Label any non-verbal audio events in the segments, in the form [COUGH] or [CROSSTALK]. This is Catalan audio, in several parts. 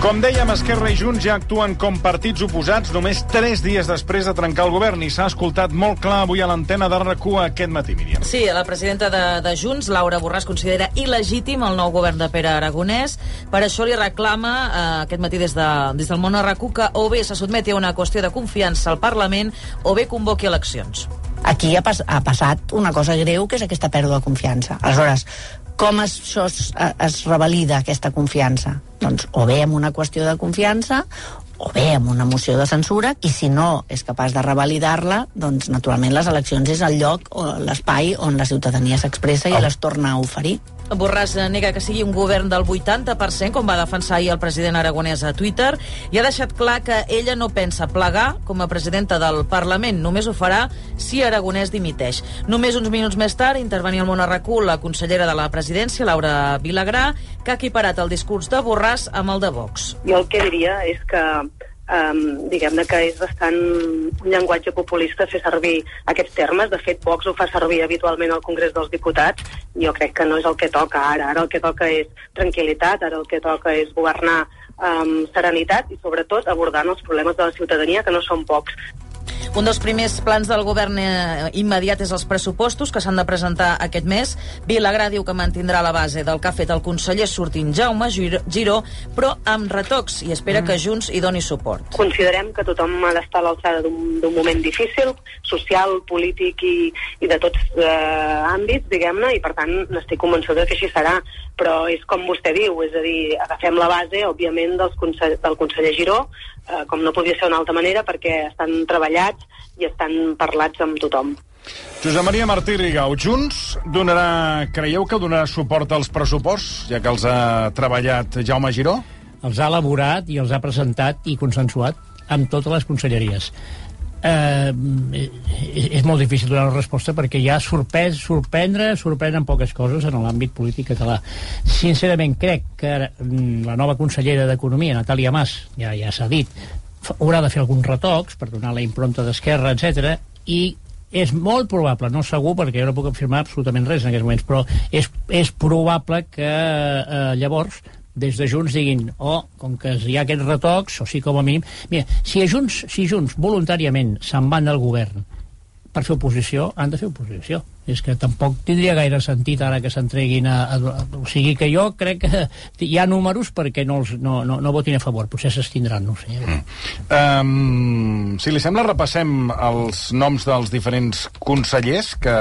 Com dèiem, Esquerra i Junts ja actuen com partits oposats només tres dies després de trencar el govern i s'ha escoltat molt clar avui a l'antena de rac aquest matí, Míriam. Sí, la presidenta de, de Junts, Laura Borràs, considera il·legítim el nou govern de Pere Aragonès. Per això li reclama eh, aquest matí des, de, des del món a rac que o bé se sotmeti a una qüestió de confiança al Parlament o bé convoqui eleccions. Aquí ha, pas, ha passat una cosa greu, que és aquesta pèrdua de confiança. Aleshores, com es, això es, es revalida aquesta confiança? Doncs o bé amb una qüestió de confiança o bé amb una moció de censura i si no és capaç de revalidar-la doncs naturalment les eleccions és el lloc o l'espai on la ciutadania s'expressa i les torna a oferir. Borràs nega que sigui un govern del 80%, com va defensar ahir el president aragonès a Twitter, i ha deixat clar que ella no pensa plegar com a presidenta del Parlament. Només ho farà si Aragonès dimiteix. Només uns minuts més tard intervenia al món arracú la consellera de la presidència, Laura Vilagrà, que ha equiparat el discurs de Borràs amb el de Vox. Jo el que diria és que um, diguem-ne que és bastant un llenguatge populista fer servir aquests termes. De fet, Vox ho fa servir habitualment al Congrés dels Diputats. Jo crec que no és el que toca ara. Ara el que toca és tranquil·litat, ara el que toca és governar amb serenitat i, sobretot, abordant els problemes de la ciutadania, que no són pocs. Un dels primers plans del govern eh, immediat és els pressupostos que s'han de presentar aquest mes. Vilagrà diu que mantindrà la base del que ha fet el conseller sortint Jaume Giró, però amb retocs i espera mm. que Junts hi doni suport. Considerem que tothom ha d'estar a l'alçada d'un moment difícil, social, polític i, i de tots eh, àmbits, diguem-ne, i per tant n'estic convençuda que així serà. Però és com vostè diu, és a dir, agafem la base, òbviament, dels consell, del conseller Giró, eh, com no podia ser una altra manera, perquè estan treballats i estan parlats amb tothom. Josep Maria Martí Rigau, Junts donarà, creieu que donarà suport als pressuposts, ja que els ha treballat Jaume Giró? Els ha elaborat i els ha presentat i consensuat amb totes les conselleries eh, és molt difícil donar una resposta perquè ja sorprès, sorprendre sorprenen poques coses en l'àmbit polític català. Sincerament, crec que mm, la nova consellera d'Economia, Natàlia Mas, ja, ja s'ha dit, haurà de fer alguns retocs per donar la impronta d'esquerra, etc i és molt probable, no segur perquè jo no puc afirmar absolutament res en aquests moments, però és, és probable que eh, llavors des de Junts diguin, oh, com que hi ha aquests retocs, o sigui, com a mínim... Mira, si Junts, si Junts voluntàriament se'n van del govern per fer oposició, han de fer oposició. És que tampoc tindria gaire sentit ara que s'entreguin a, a, a... O sigui que jo crec que hi ha números perquè no, els, no, no, no votin a favor, potser s'estindran, no sé. Mm. Um, si li sembla, repassem els noms dels diferents consellers que,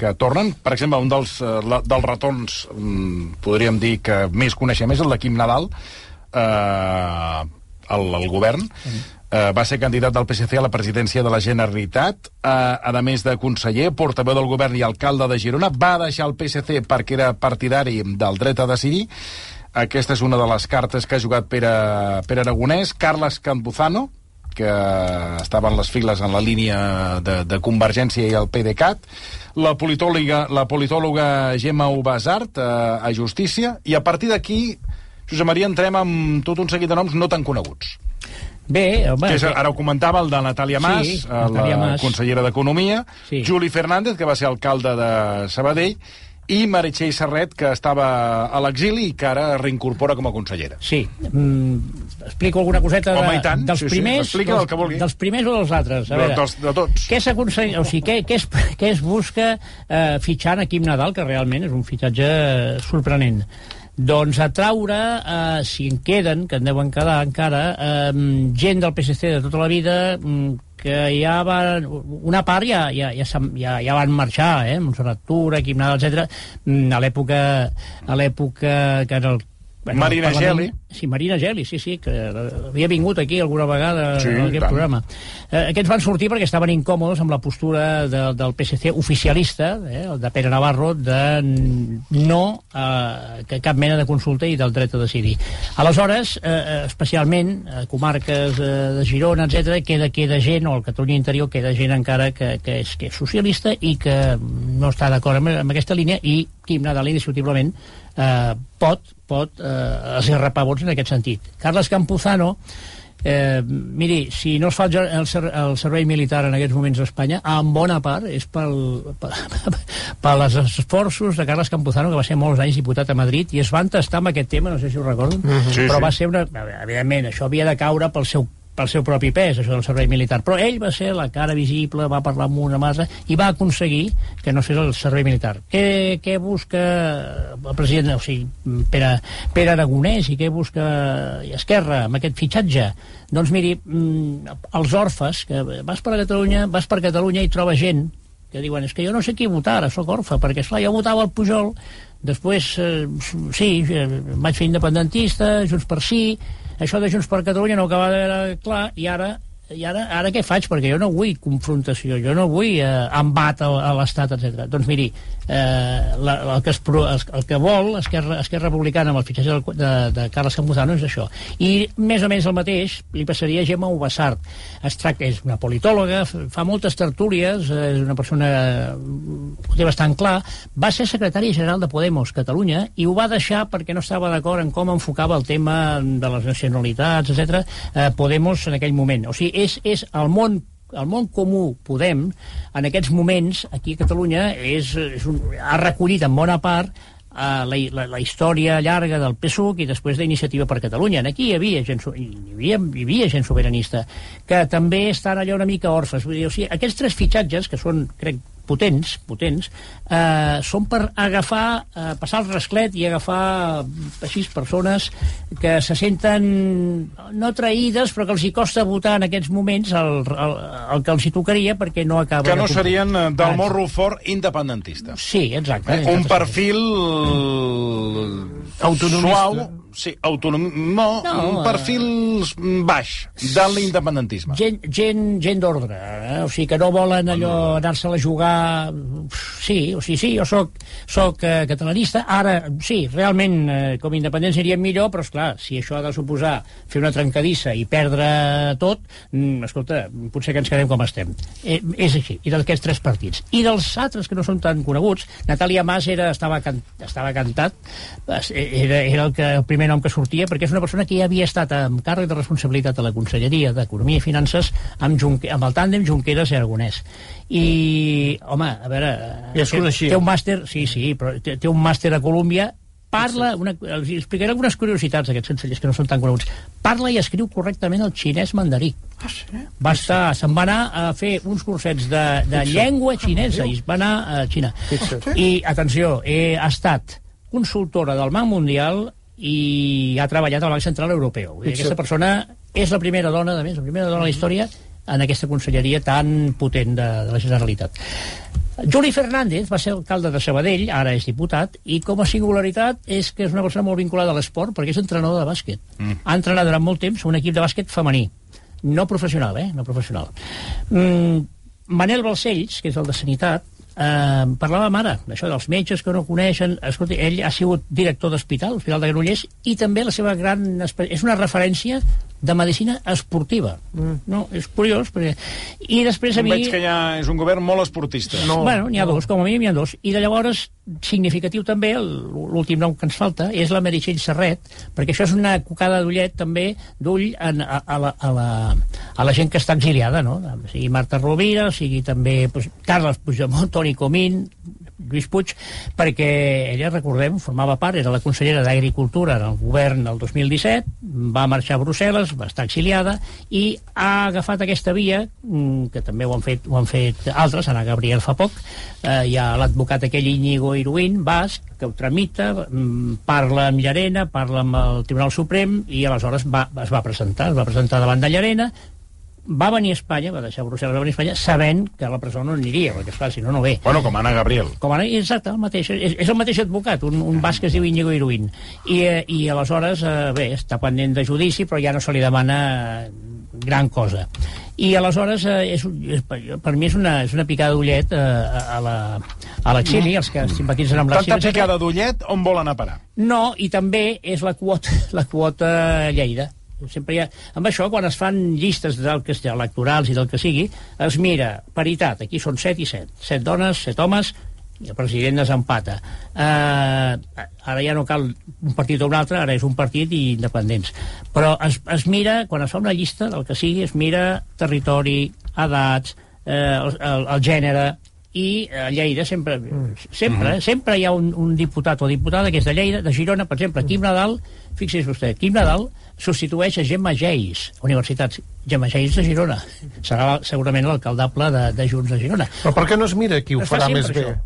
que tornen. Per exemple, un dels, uh, la, dels retorns, um, podríem dir que més coneixem, és el de Quim Nadal, uh, al, al govern. Mm Eh, va ser candidat del PSC a la presidència de la Generalitat, eh, a més de conseller, portaveu del govern i alcalde de Girona, va deixar el PSC perquè era partidari del dret a decidir. Aquesta és una de les cartes que ha jugat Pere, Pere Aragonès. Carles Campuzano, que estava en les files en la línia de, de Convergència i el PDeCAT, la politòloga, la politòloga Gemma Ubasart eh, a Justícia, i a partir d'aquí, Josep Maria, entrem amb tot un seguit de noms no tan coneguts. Bé, home... Que és, ara ho comentava, el de Natàlia Mas, Sí, la Natàlia Mas. consellera d'Economia, Sí. Juli Fernández, que va ser alcalde de Sabadell, i Meritxell Serret, que estava a l'exili i que ara reincorpora com a consellera. Sí. Mm, explico alguna coseta de, Home, tant. dels Sí, sí, primers, el dels, que vulgui. dels primers o dels altres. A De, veure, dels, de tots. què s'aconsegueix, o sigui, què, què, es, [LAUGHS] què es busca eh, fitxant a Quim Nadal, que realment és un fitxatge sorprenent? Doncs atraure, eh, si en queden, que en deuen quedar encara, eh, gent del PSC de tota la vida mm, que ja van... Una part ja, ja, ja, ja, ja van marxar, eh? Montserrat Tura, Quim Nadal, etc. A l'època a l'època que era el Bueno, Marina el Geli. Sí, Marina Geli, sí, sí, que havia vingut aquí alguna vegada Sí, en aquest tant. programa. Eh, aquests van sortir perquè estaven incòmodes amb la postura de, del PSC oficialista, eh, el de Pere Navarro, de no eh, que cap mena de consulta i del dret a decidir. Aleshores, eh, eh, especialment a comarques eh, de Girona, etc queda, queda gent, o al Catalunya Interior queda gent encara que, que, és, que és socialista i que no està d'acord amb, amb aquesta línia i Quim Nadal indiscutiblement eh, pot, pot eh, esgarrapar vots en aquest sentit. Carles Campuzano Eh, miri, si no es fa el, el, ser, el servei militar en aquests moments a Espanya, en bona part és pel, [LAUGHS] per les esforços de Carles Campuzano, que va ser molts anys diputat a Madrid, i es va entestar amb aquest tema, no sé si ho recorden, Sí, però sí. va ser una... Evidentment, això havia de caure pel seu pel seu propi pes, això del servei militar. Però ell va ser la cara visible, va parlar amb una massa i va aconseguir que no fes el servei militar. Què, què busca el president, o sigui, Pere, Pere Aragonès i què busca Esquerra amb aquest fitxatge? Doncs miri, mm, els orfes, que vas per Catalunya, vas per Catalunya i trobes gent que diuen, és que jo no sé qui votar, sóc orfe, perquè, esclar, jo votava el Pujol, després, eh, sí, eh, vaig fer independentista, Junts per sí, això de Junts per Catalunya no acaba de clar, i ara i ara, ara què faig? Perquè jo no vull confrontació, jo no vull eh, embat a, a l'Estat, etc. Doncs miri, eh, la, el, que es, el, que vol Esquerra, Esquerra Republicana amb el fitxatge del, de, de Carles Campuzano és això. I més o menys el mateix li passaria a Gemma Ubassart. Es tracta, és una politòloga, fa moltes tertúlies, eh, és una persona ho té bastant clar, va ser secretària general de Podemos Catalunya i ho va deixar perquè no estava d'acord en com enfocava el tema de les nacionalitats, etc. Eh, Podemos en aquell moment. O sigui, és, és el món el món comú Podem, en aquests moments, aquí a Catalunya, és, és un, ha recollit en bona part eh, la, la, la història llarga del PSUC i després d'Iniciativa per Catalunya. Aquí hi havia gent, hi havia, hi havia gent sobiranista que també estan allà una mica orfes. Vull dir, o sigui, aquests tres fitxatges, que són, crec, potents, potents, eh, són per agafar, eh, passar el rasclet i agafar així persones que se senten no traïdes, però que els hi costa votar en aquests moments el, el, el que els hi tocaria perquè no acaba Que de no complir. serien eh, del morro fort independentista. Sí, exacte. Eh? Un perfil Autonomista. suau, sí, autonom... no, un eh, perfil baix de l'independentisme. gent, gent, gent d'ordre, eh? o sigui que no volen allò anar-se-la a jugar sí, o sigui, sí, jo soc, soc eh, catalanista, ara sí, realment eh, com a independent seria millor, però esclar, si això ha de suposar fer una trencadissa i perdre tot, mm, escolta, potser que ens quedem com estem. Eh, és així, i d'aquests tres partits. I dels altres que no són tan coneguts, Natàlia Mas era, estava, can, estava cantat, era, era el, que, el primer nom que sortia, perquè és una persona que ja havia estat amb càrrec de responsabilitat a la Conselleria d'Economia i Finances amb, Junque, amb el tàndem Junqueras i Aragonès. I, home, a veure... Ja es coneixia. Té un màster, sí, sí, però té, té un màster a Colòmbia parla, una, els explicaré algunes curiositats d'aquests consellers que no són tan coneguts. Parla i escriu correctament el xinès mandarí. Ah, sí? Va estar, se'n va anar a fer uns cursets de, de llengua xinesa i es va anar a Xina. I, atenció, eh, ha estat consultora del Banc Mundial i ha treballat al Banc Central Europeu. Dir, aquesta persona és la primera dona, de més, la primera dona de la història en aquesta conselleria tan potent de, de la Generalitat. Juli Fernández va ser alcalde de Sabadell, ara és diputat, i com a singularitat és que és una persona molt vinculada a l'esport perquè és entrenador de bàsquet. Mm. Ha entrenat durant molt temps un equip de bàsquet femení. No professional, eh? No professional. Mm, Manel Balcells, que és el de Sanitat, eh, parlàvem ara d'això dels metges que no coneixen escolta, ell ha sigut director d'hospital l'Hospital de Granollers i també la seva gran és una referència de medicina esportiva mm. no? és curiós perquè... i després a mi Veig que ja és un govern molt esportista. No. Bueno, n'hi ha dos, com a mínim n'hi ha dos. I de llavors, significatiu també, l'últim nom que ens falta, és la Meritxell Serret, perquè això és una cocada d'ullet també, d'ull en- a, a, la, a, la, a la gent que està exiliada, no? Sigui Marta Rovira, sigui també pues, Carles Puigdemont, Toni Comín, Lluís Puig, perquè ella, recordem, formava part, era la consellera d'Agricultura en el govern del 2017, va marxar a Brussel·les, va estar exiliada, i ha agafat aquesta via, mm, que també ho han fet, ho han fet altres, Ana Gabriel fa poc, eh, hi ha l'advocat aquell Íñigo Iruín, basc, que ho tramita, mm, parla amb Llarena, parla amb el Tribunal Suprem, i aleshores va, es va presentar, es va presentar davant de Llarena, va venir a Espanya, va deixar Brussel·les, va venir a Espanya, sabent que a la presó no aniria, perquè, esclar, si no, no ve. Bueno, com Anna Gabriel. Com ara, exacte, el mateix, és, és el mateix advocat, un, un basc que es diu Íñigo Iruín. I, eh, I aleshores, eh, bé, està pendent de judici, però ja no se li demana gran cosa. I aleshores, eh, és, és, per mi és una, és una picada d'ullet eh, a, a la- a l'exili, els que simpatitzen amb l'exili. Tanta picada d'ullet, on vol anar a parar? No, i també és la quota, la quota Lleida. Sempre hi ha... Amb això, quan es fan llistes del que electorals i del que sigui, es mira paritat. Aquí són 7 i 7. 7 dones, 7 homes, i el president desempata. Uh, ara ja no cal un partit o un altre, ara és un partit i independents. Però es, es mira, quan es fa una llista del que sigui, es mira territori, edats, eh, el, el, el gènere, i a Lleida sempre, sempre, eh, sempre hi ha un, un diputat o diputada que és de Lleida, de Girona, per exemple, Quim Nadal, fixi's vostè, Quim Nadal substitueix a Gemma Geis, Universitats. Gemma Geis de Girona. Serà segurament l'alcaldable de, de Junts de Girona. Però per què no es mira qui ho fa farà més bé? això.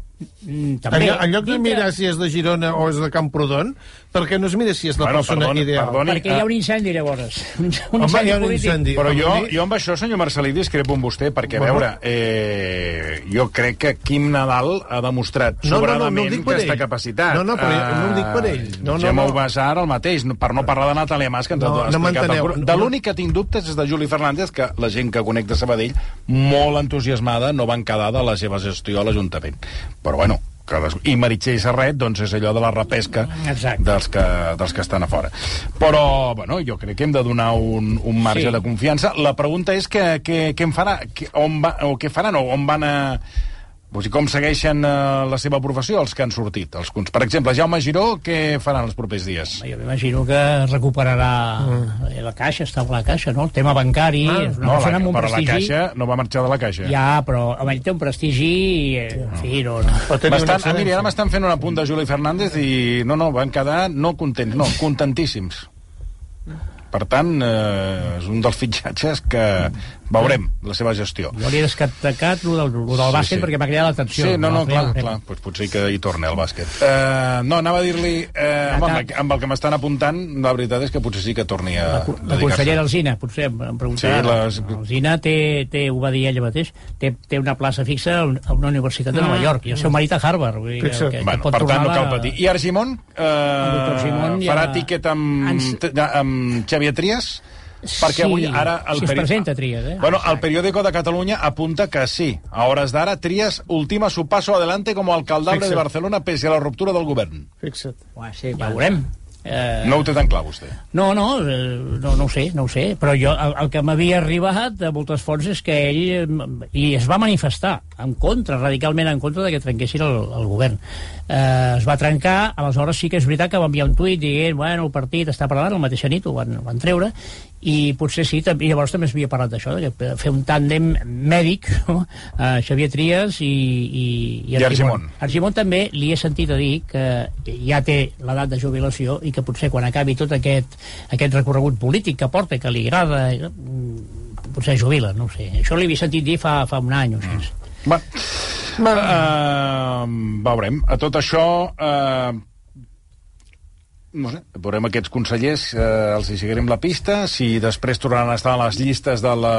Mm, En, també, ll- en lloc de mirar si és de Girona o és de Camprodon, per què no es mira si és la Bueno, persona perdoni, ideal? perdoni. Perquè hi ha un incendi, llavors. [LAUGHS] Un, un Home, incendi hi ha un polític. incendi. Però jo, jo amb això, senyor Marcelí, discrepo amb vostè, perquè, a Bueno. veure, eh, jo crec que Quim Nadal ha demostrat No, no, no, no sobradament per aquesta ell. capacitat. No, no, però jo no ho dic per ell. No, no, Gemma no. Ubasar, el mateix, no- per no parlar de Natàlia Mas, que ens No, ha no explicat. m'enteneu. el- de l'únic que tinc dubtes és de Juli Fernández, que la gent que conec de Sabadell, molt entusiasmada, no van quedar de la seva gestió a l'Ajuntament. Però, bueno, que les... i Meritxell Serret doncs és allò de la repesca Exacte. dels que, dels que estan a fora però bueno, jo crec que hem de donar un, un marge Sí. de confiança la pregunta és que, que, què en farà que, on va, o què faran o on van a o sigui, com segueixen eh, la seva professió els que han sortit els, cons- per exemple, Jaume Giró què faran els propers dies? Jo m'imagino que recuperarà mm. la caixa, està a la caixa, no? El tema bancari, Ah, és una no, la, amb un però la prestigi... caixa no va marxar de la caixa Ja, però home, ell té un prestigi i, eh, en fi, no, no. Una Bastant, ah, mira, ara m'estan fent un apunt de Juli Fernández i no, no, van quedar no contents, no, contentíssims. Per tant, eh, és un dels fitxatges que veurem la seva gestió. Jo li he destacat el del, lo del Sí, bàsquet sí. perquè m'ha cridat l'atenció. Sí, no, no, clar, clar, doncs potser que hi torni al bàsquet. Uh, no, anava a dir-li, uh, amb, el, amb el que m'estan apuntant, la veritat és que potser sí que torni a La, la consellera Alzina, potser em, preguntarà. Sí, les- Alzina té, té, ho va dir ella mateix, té, té una plaça fixa a un- a una universitat de Nova York, i el seu marit a Harvard. Vull dir que, que, que Bueno, pot per tant, no cal patir. I Argimon, uh, doctor Simón ja- farà tiquet amb, Ens- amb Xavier Trias? Perquè Sí, avui, ara... El si es peri- presenta Trias, eh? Bueno, el periódico de Catalunya apunta que sí. A hores d'ara, Trias ultima su paso adelante como alcaldable Fixa't. de Barcelona pese a la ruptura del govern. Fixa't. Uah, sí, ja ho veurem. Eh, No ho té tan clar, vostè. No, no, eh, no, no ho sé, no ho sé, però jo, el, el que m'havia arribat de moltes fonts és que ell, eh, i es va manifestar en contra, radicalment en contra de que trenquessin el, el govern. Eh, es va trencar, aleshores sí que és veritat que va enviar un tuit dient, bueno, el partit està parlant, la mateixa nit ho van, ho van treure, i potser sí, i llavors també s'havia parlat d'això, de fer un tàndem mèdic, [LAUGHS] no? eh, Xavier Trias i, i, I Argimon. Argimon també li he sentit a dir que ja té l'edat de jubilació i que potser quan acabi tot aquest, aquest recorregut polític que porta, que li agrada, mm, potser jubila, no sé. Això havia sentit dir fa, fa un any o així. Va. Uh, veurem. A tot això... Uh, no sé, veurem aquests consellers, eh, els hi seguirem la pista, si després tornaran a estar a les llistes de la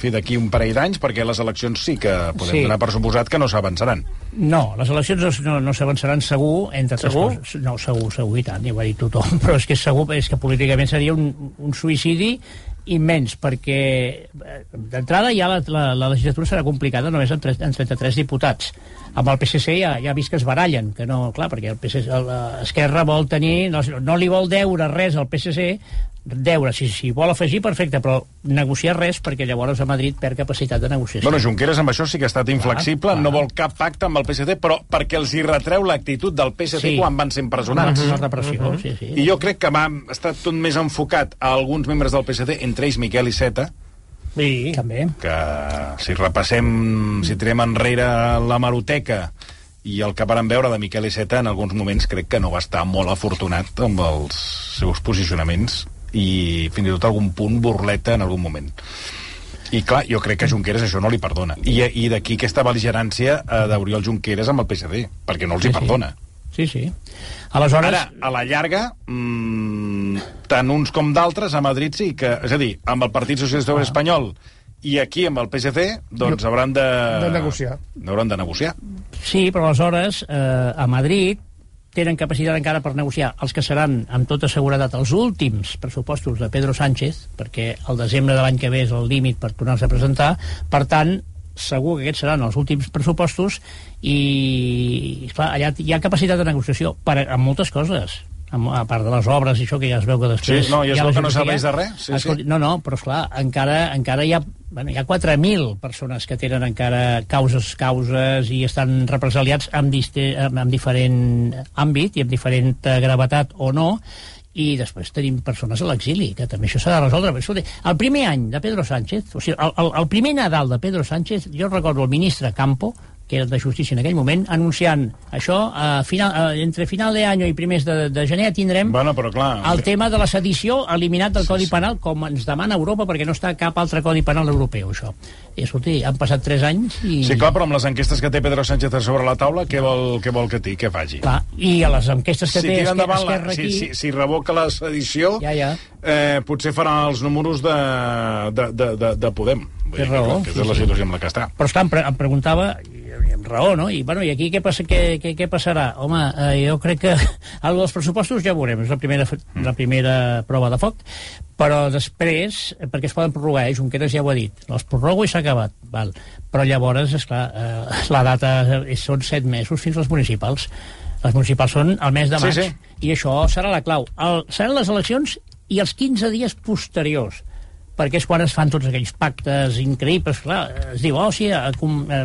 fi d'aquí un parell d'anys, perquè les eleccions sí que podem Sí. donar per suposat que no s'avançaran. No, les eleccions no, no s'avançaran segur, entre Segur? coses. No, segur, segur, i tant, ja ho ha dit tothom. [LAUGHS] Però és que segur, és que políticament seria un, un suïcidi immens, perquè eh, d'entrada ja la, la, la legislatura serà complicada només amb, tres, amb 33 diputats. Amb el PSC ja, ja vist que es barallen, que no, clar, perquè el PSC, l'Esquerra vol tenir, no, no li vol deure res al PSC, deure, si, si vol afegir, perfecte, però negociar res, perquè llavors a Madrid perd capacitat de negociació. Bueno, Junqueras amb això sí que ha estat inflexible, clar. no vol cap pacte amb el PSC, però perquè els hi retreu l'actitud del PSC Sí. quan van ser empresonats. Una repressió, sí, sí. I jo crec que va estar tot més enfocat a alguns membres del PSD, entre ells Miquel Iceta, Sí. També. que si repassem, si tirem enrere la maroteca i el que varen veure de Miquel Iceta en alguns moments crec que no va estar molt afortunat amb els seus posicionaments i fins i tot algun punt burleta en algun moment. I clar, jo crec que Junqueras això no li perdona. I, i d'aquí aquesta bel·ligerància eh, d'Oriol Junqueras amb el PSD, perquè no els hi Sí, sí. perdona. Sí, sí. Aleshores... Ara, a la llarga, mmm, tant uns com d'altres, a Madrid sí que... És a dir, amb el Partit Socialista Obrer Espanyol i aquí, amb el PSC, doncs hauran de... De negociar. Hauran de negociar. Sí, però aleshores, eh, a Madrid tenen capacitat encara per negociar els que seran, amb tota seguretat, els últims pressupostos de Pedro Sánchez, perquè el desembre de l'any que ve és el límit per tornar-se a presentar. Per tant, segur que aquests seran els últims pressupostos i, clar, allà hi ha capacitat de negociació per, amb moltes coses a part de les obres i això que ja es veu que després... Sí, no, i es veu que no serveix de res, sí, sí. No, no, però esclar, encara, encara hi ha bueno, hi ha 4.000 persones que tenen encara causes, causes i estan represaliats en, en, en diferent àmbit i amb diferent eh, gravetat o no, i després tenim persones a l'exili, que també això s'ha de resoldre. Però, escolti, el primer any de Pedro Sánchez, o sigui, el, el, el primer Nadal de Pedro Sánchez, jo recordo el ministre Campo, que era de Justícia en aquell moment, anunciant això, a final, a, entre final d'any i primers de, de gener tindrem Bueno, però clar... el tema de la sedició eliminat del Codi Penal, com ens demana Europa, perquè no està cap altre Codi Penal europeu, això. I, escolti, han passat 3 anys i... Sí, clar, però amb les enquestes que té Pedro Sánchez sobre la taula, què vol, què vol que ti, què faci? Clar, I a les enquestes que si té Esquerra si, aquí... si, si revoca la sedició, Ja, ja. eh, potser farà els números de, de, de, de, de Podem. Té raó, que sí, és la sí. situació amb la que està. Però esclar, em, pre em preguntava, amb raó, no? I, bueno, i aquí què, passa, què, què, què passarà? Home, eh, jo crec que [LAUGHS] el dels pressupostos ja ho veurem, és la primera, Mm. la primera prova de foc, però després, eh, perquè es poden prorrogar, eh? Junqueras ja ho ha dit, els prorrogo i s'ha acabat, val. però llavors, esclar, eh, la data són set mesos fins als municipals. Les municipals són el mes de Sí, maig, sí. i això serà la clau. El, seran les eleccions i els 15 dies posteriors perquè és quan es fan tots aquells pactes increïbles, clar, es diu, oh, sí, eh, com, eh,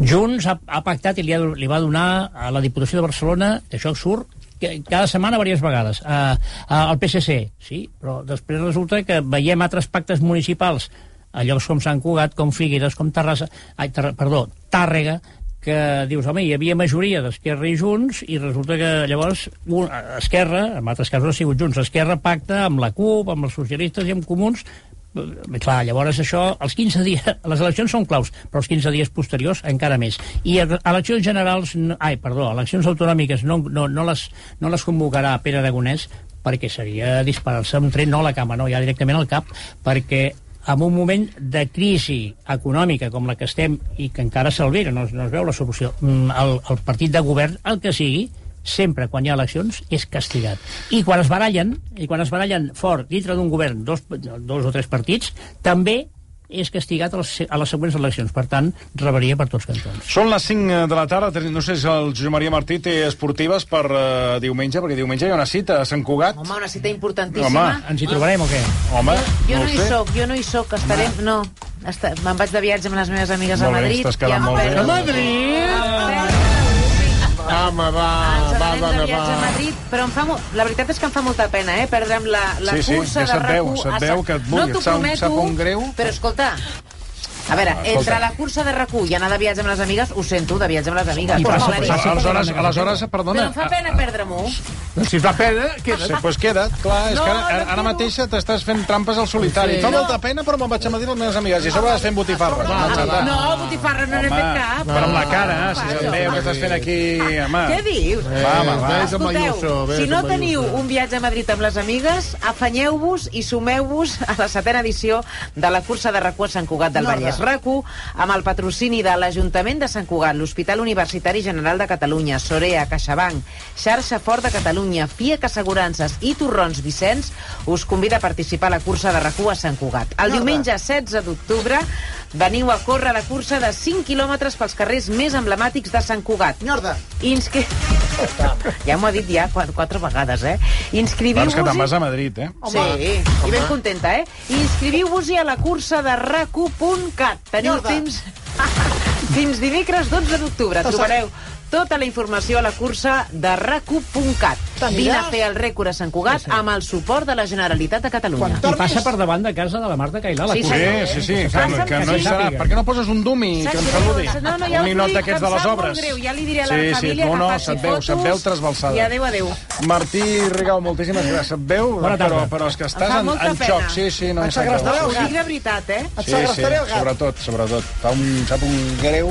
Junts ha, ha pactat i li, ha, li va donar a la Diputació de Barcelona, això surt cada setmana diverses vegades, a, a, al PSC, sí, però després resulta que veiem altres pactes municipals a llocs com Sant Cugat, com Figueres, com Terrassa, ai, ter, perdó, Tàrrega, que dius, home, hi havia majoria d'Esquerra i Junts, i resulta que llavors un, Esquerra, en altres casos ha sigut Junts, Esquerra pacta amb la CUP, amb els socialistes i amb comuns, Eh, clar, llavors això, els 15 dies, [LAUGHS] les eleccions són claus, però els 15 dies posteriors encara més. I a- eleccions generals, ai, perdó, eleccions autonòmiques no, no, no, les, no les convocarà Pere Aragonès perquè seria disparar-se un tret, no a la cama, no, ja directament al cap, perquè en un moment de crisi econòmica com la que estem i que encara s'alvera, no, no es veu la solució, mm, el, el partit de govern, el que sigui, sempre quan hi ha eleccions és castigat. I quan es barallen, i quan es barallen fort dintre d'un govern, dos, dos o tres partits, també és castigat a les, a les següents eleccions. Per tant, rebaria per tots cantons. Són les 5 de la tarda, no sé si el Josep Maria Martí té esportives per uh, diumenge, perquè diumenge hi ha una cita a Sant Cugat. Home, una cita importantíssima. Home, Ens hi trobarem o què? Home, Jo no no ho hi sé. sóc, jo no hi sóc, estarem... No, esta, me'n vaig de viatge amb les meves amigues Molt a bé, Madrid. estàs quedant i em molt bé. A Madrid? Home, va, Ens va, va, de viatge a va. Madrid, però em fa, mo- la veritat és que em fa molta pena, eh, perdre'm la, la Sí, sí, cursa que de se't veu, RAC1 se't a veu que et vull, No t'ho prometo, sap un greu. però escolta, a veure, entre la cursa de RAC1 i anar de viatge amb les amigues, ho sento, de viatge amb les amigues. I però passa, claríssim. passa. Aleshores, aleshores, Però perdona... em fa pena perdre-m'ho. Si fa pena, queda. Sí, pues queda't, clar, és No, que ara, no ara quedo. mateixa t'estàs fent trampes al solitari. Sí. Fa molta pena, però me'n vaig a Madrid amb les meves amigues i a sobre vas fent botifarra. No, botifarra no n'he fet cap. però amb la cara, si se't veu que estàs fent aquí... Home. Què dius? Va, home, va. Ves amb Escolteu, si no teniu un viatge a Madrid amb les amigues, afanyeu-vos i sumeu-vos a la setena edició de la cursa de RAC1 a Sant Cugat del Vallès. RAC1 amb el patrocini de l'Ajuntament de Sant Cugat, l'Hospital Universitari General de Catalunya, Sorea, CaixaBank, Xarxa Fort de Catalunya, FIAC Assegurances i Torrons Vicenç, us convida a participar a la cursa de RAC1 a Sant Cugat. El diumenge 16 d'octubre veniu a córrer la cursa de 5 quilòmetres pels carrers més emblemàtics de Sant Cugat. Nyorda. Inscri... ja m'ho ha dit ja quatre, quatre vegades, eh? Doncs Inscriviu-vos... que te'n vas a Madrid, eh? Sí, i ben contenta, eh? Inscriviu-vos-hi a la cursa de racu.cat. Teniu Mierda. temps... Fins dimecres 12 d'octubre. Trobareu tota la informació a la cursa de racu.cat. Vine a fer el rècord a Sant Cugat amb el suport de la Generalitat de Catalunya. Quan I passa per davant de casa de la Marta Cailà, la Sí, cursa. Sí, sí, sí, que, que que no hi sí. serà. Per què no poses un dumi que em saludi? No, no, un ja us ninot d'aquests que de les obres. greu. Ja li diré a la sí, sí, família no, que no, faci se't veu, fotos. se't veu trasbalsada. I adéu, adéu. Martí Rigau, moltíssimes gràcies. Se't veu, però, però és que estàs en, en xoc. Sí, sí, no Et em sap greu. segrestaré Ho el gat. dic de veritat, eh? Et Sí, sí, segrestaré el gat. sobretot, sobretot. Fa un, sap un greu